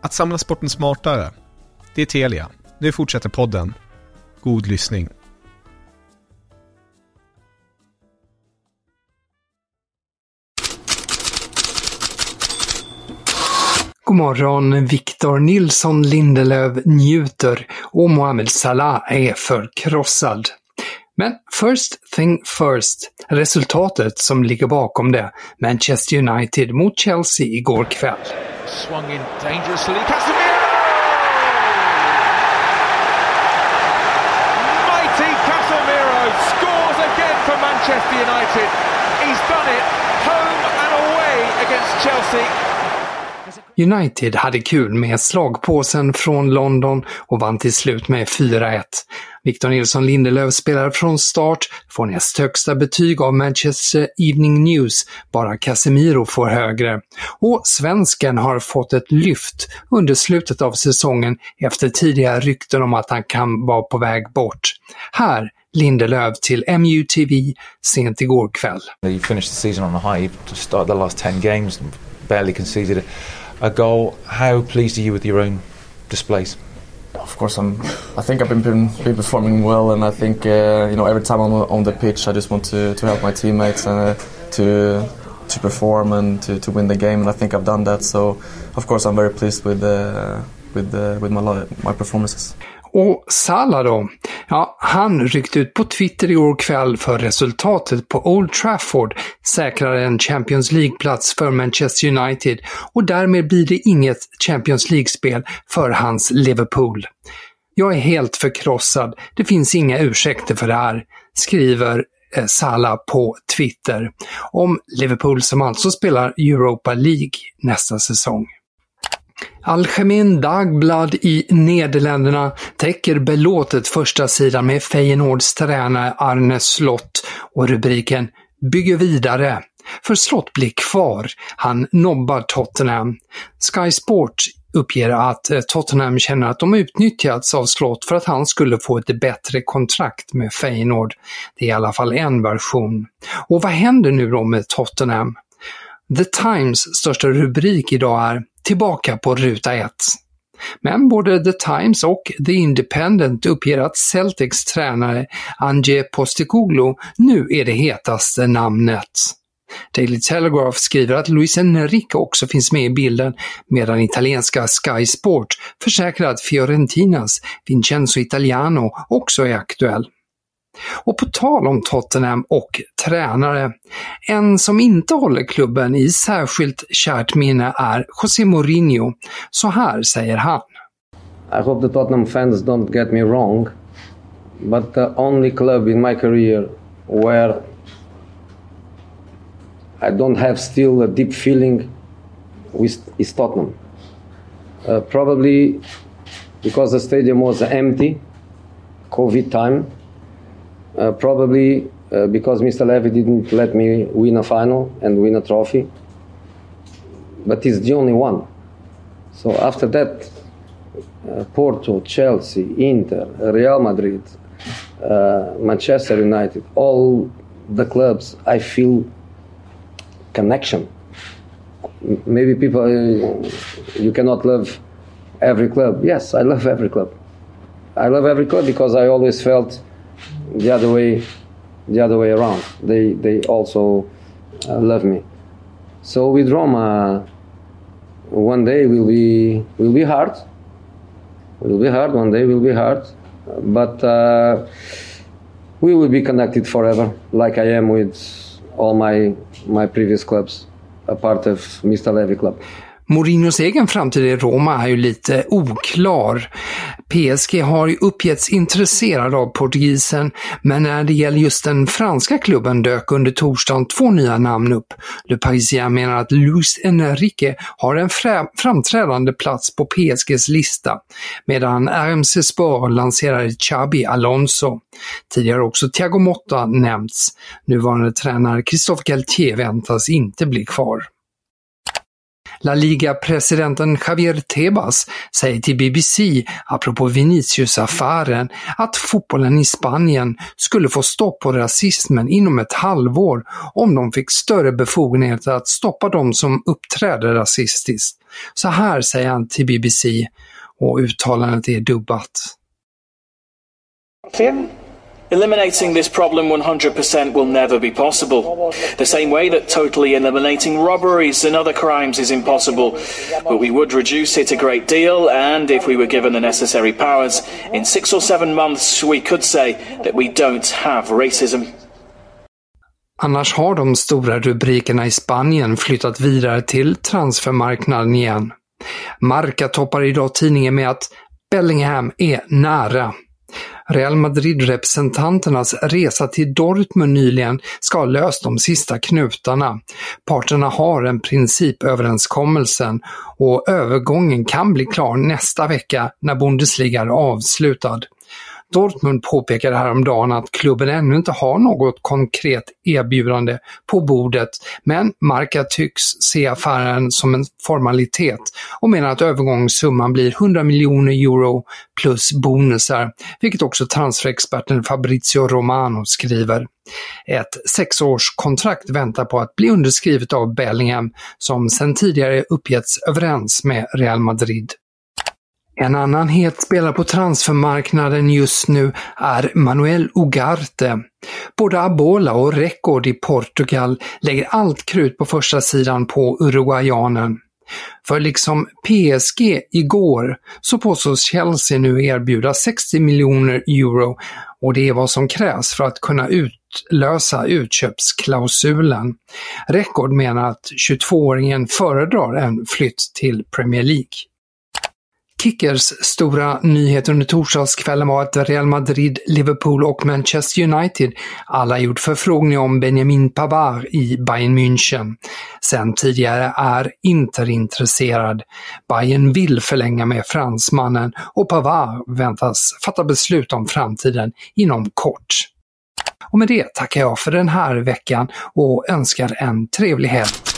Att samla sporten smartare. Det är Telia. Nu fortsätter podden. God lyssning. God morgon, Victor Nilsson Lindelöf njuter och Mohamed Salah är förkrossad. Men first thing first, resultatet som ligger bakom det, Manchester United mot Chelsea igår kväll. Swung in dangerously. Casemiro! Mighty Casemiro scores again for Manchester United. He's done it home and away against Chelsea. United hade kul med slagpåsen från London och vann till slut med 4-1. Victor Nilsson Lindelöf spelar från start, får näst högsta betyg av Manchester Evening News, bara Casemiro får högre. Och svensken har fått ett lyft under slutet av säsongen efter tidiga rykten om att han kan vara på väg bort. Här Lindelöf till MUTV sent igår kväll. You finished the season on a high, to start the last 10 games, barely conceded a goal. How pleased are you with your own displays? Of course, I'm. I think I've been, been, been performing well, and I think uh, you know every time I'm on the pitch, I just want to, to help my teammates and uh, to to perform and to, to win the game, and I think I've done that. So, of course, I'm very pleased with uh, with uh, with my my performances. Och Salah då? Ja, han ryckte ut på Twitter igår kväll för resultatet på Old Trafford säkrar en Champions League-plats för Manchester United och därmed blir det inget Champions League-spel för hans Liverpool. Jag är helt förkrossad. Det finns inga ursäkter för det här, skriver eh, Salah på Twitter om Liverpool som alltså spelar Europa League nästa säsong. Algemin Dagblad i Nederländerna täcker belåtet första sidan med Feyenoords tränare Arne Slott och rubriken “Bygger vidare” för Slott blir kvar. Han nobbar Tottenham. Sky Sport uppger att eh, Tottenham känner att de utnyttjats av Slott för att han skulle få ett bättre kontrakt med Feyenoord. Det är i alla fall en version. Och vad händer nu då med Tottenham? The Times största rubrik idag är “Tillbaka på ruta 1”. Men både The Times och The Independent uppger att Celtics tränare Ange Postecoglou nu är det hetaste namnet. Daily Telegraph skriver att Luis Enrique också finns med i bilden medan italienska Sky Sport försäkrar att Fiorentinas Vincenzo Italiano också är aktuell. Och på tal om Tottenham och tränare, en som inte håller klubben i särskilt kärt minne är José Mourinho. Så här säger han. I hope the Tottenham fans don't get me wrong, but the only club in my career where I don't have still a deep feeling with is Tottenham. Uh, probably because the stadium was empty, COVID time. Uh, probably uh, because Mr. Levy didn't let me win a final and win a trophy. But he's the only one. So after that, uh, Porto, Chelsea, Inter, Real Madrid, uh, Manchester United, all the clubs, I feel connection. Maybe people, uh, you cannot love every club. Yes, I love every club. I love every club because I always felt the other way, the other way around. They they also uh, love me. So with Roma, one day will be will be hard. Will be hard. One day will be hard, but uh, we will be connected forever, like I am with all my my previous clubs, a part of Mr. Levy Club. Mourinhos egen framtid i Roma är ju lite oklar. PSG har ju uppgetts intresserad av portugisen, men när det gäller just den franska klubben dök under torsdagen två nya namn upp. Le Parisien menar att Luis Enrique har en frä- framträdande plats på PSGs lista, medan RMC Sport lanserade Xabi Alonso. Tidigare har också Thiago Motta nämnts. Nuvarande tränare Christophe Galtier väntas inte bli kvar. La Liga-presidenten Javier Tebas säger till BBC, apropå Vinicius-affären, att fotbollen i Spanien skulle få stopp på rasismen inom ett halvår om de fick större befogenheter att stoppa de som uppträder rasistiskt. Så här säger han till BBC, och uttalandet är dubbat. Eliminating this problem 100% will never be possible. The same way that totally eliminating robberies and other crimes is impossible. But we would reduce it a great deal, and if we were given the necessary powers, in six or seven months we could say that we don't have racism. Annars har de stora rubrikerna i Spanien flyttat vidare till transfermarknaden igen. Marca toppar idag tidningen med att Bellingham är nära. Real Madrid-representanternas resa till Dortmund nyligen ska ha löst de sista knutarna. Parterna har en principöverenskommelsen och övergången kan bli klar nästa vecka när Bundesliga är avslutad. Dortmund påpekade häromdagen att klubben ännu inte har något konkret erbjudande på bordet, men Marca tycks se affären som en formalitet och menar att övergångssumman blir 100 miljoner euro plus bonusar, vilket också transferexperten Fabrizio Romano skriver. Ett sexårskontrakt väntar på att bli underskrivet av Bellingham, som sedan tidigare uppgetts överens med Real Madrid. En annan het spelare på transfermarknaden just nu är Manuel Ugarte. Både Abola och Record i Portugal lägger allt krut på första sidan på uruguayanen. För liksom PSG igår så påstås Chelsea nu erbjuda 60 miljoner euro och det är vad som krävs för att kunna utlösa utköpsklausulen. Record menar att 22-åringen föredrar en flytt till Premier League. Kickers stora nyhet under torsdagskvällen var att Real Madrid, Liverpool och Manchester United alla gjort förfrågningar om Benjamin Pavard i Bayern München. Sen tidigare är Inter intresserad. Bayern vill förlänga med fransmannen och Pavard väntas fatta beslut om framtiden inom kort. Och med det tackar jag för den här veckan och önskar en trevlig helg.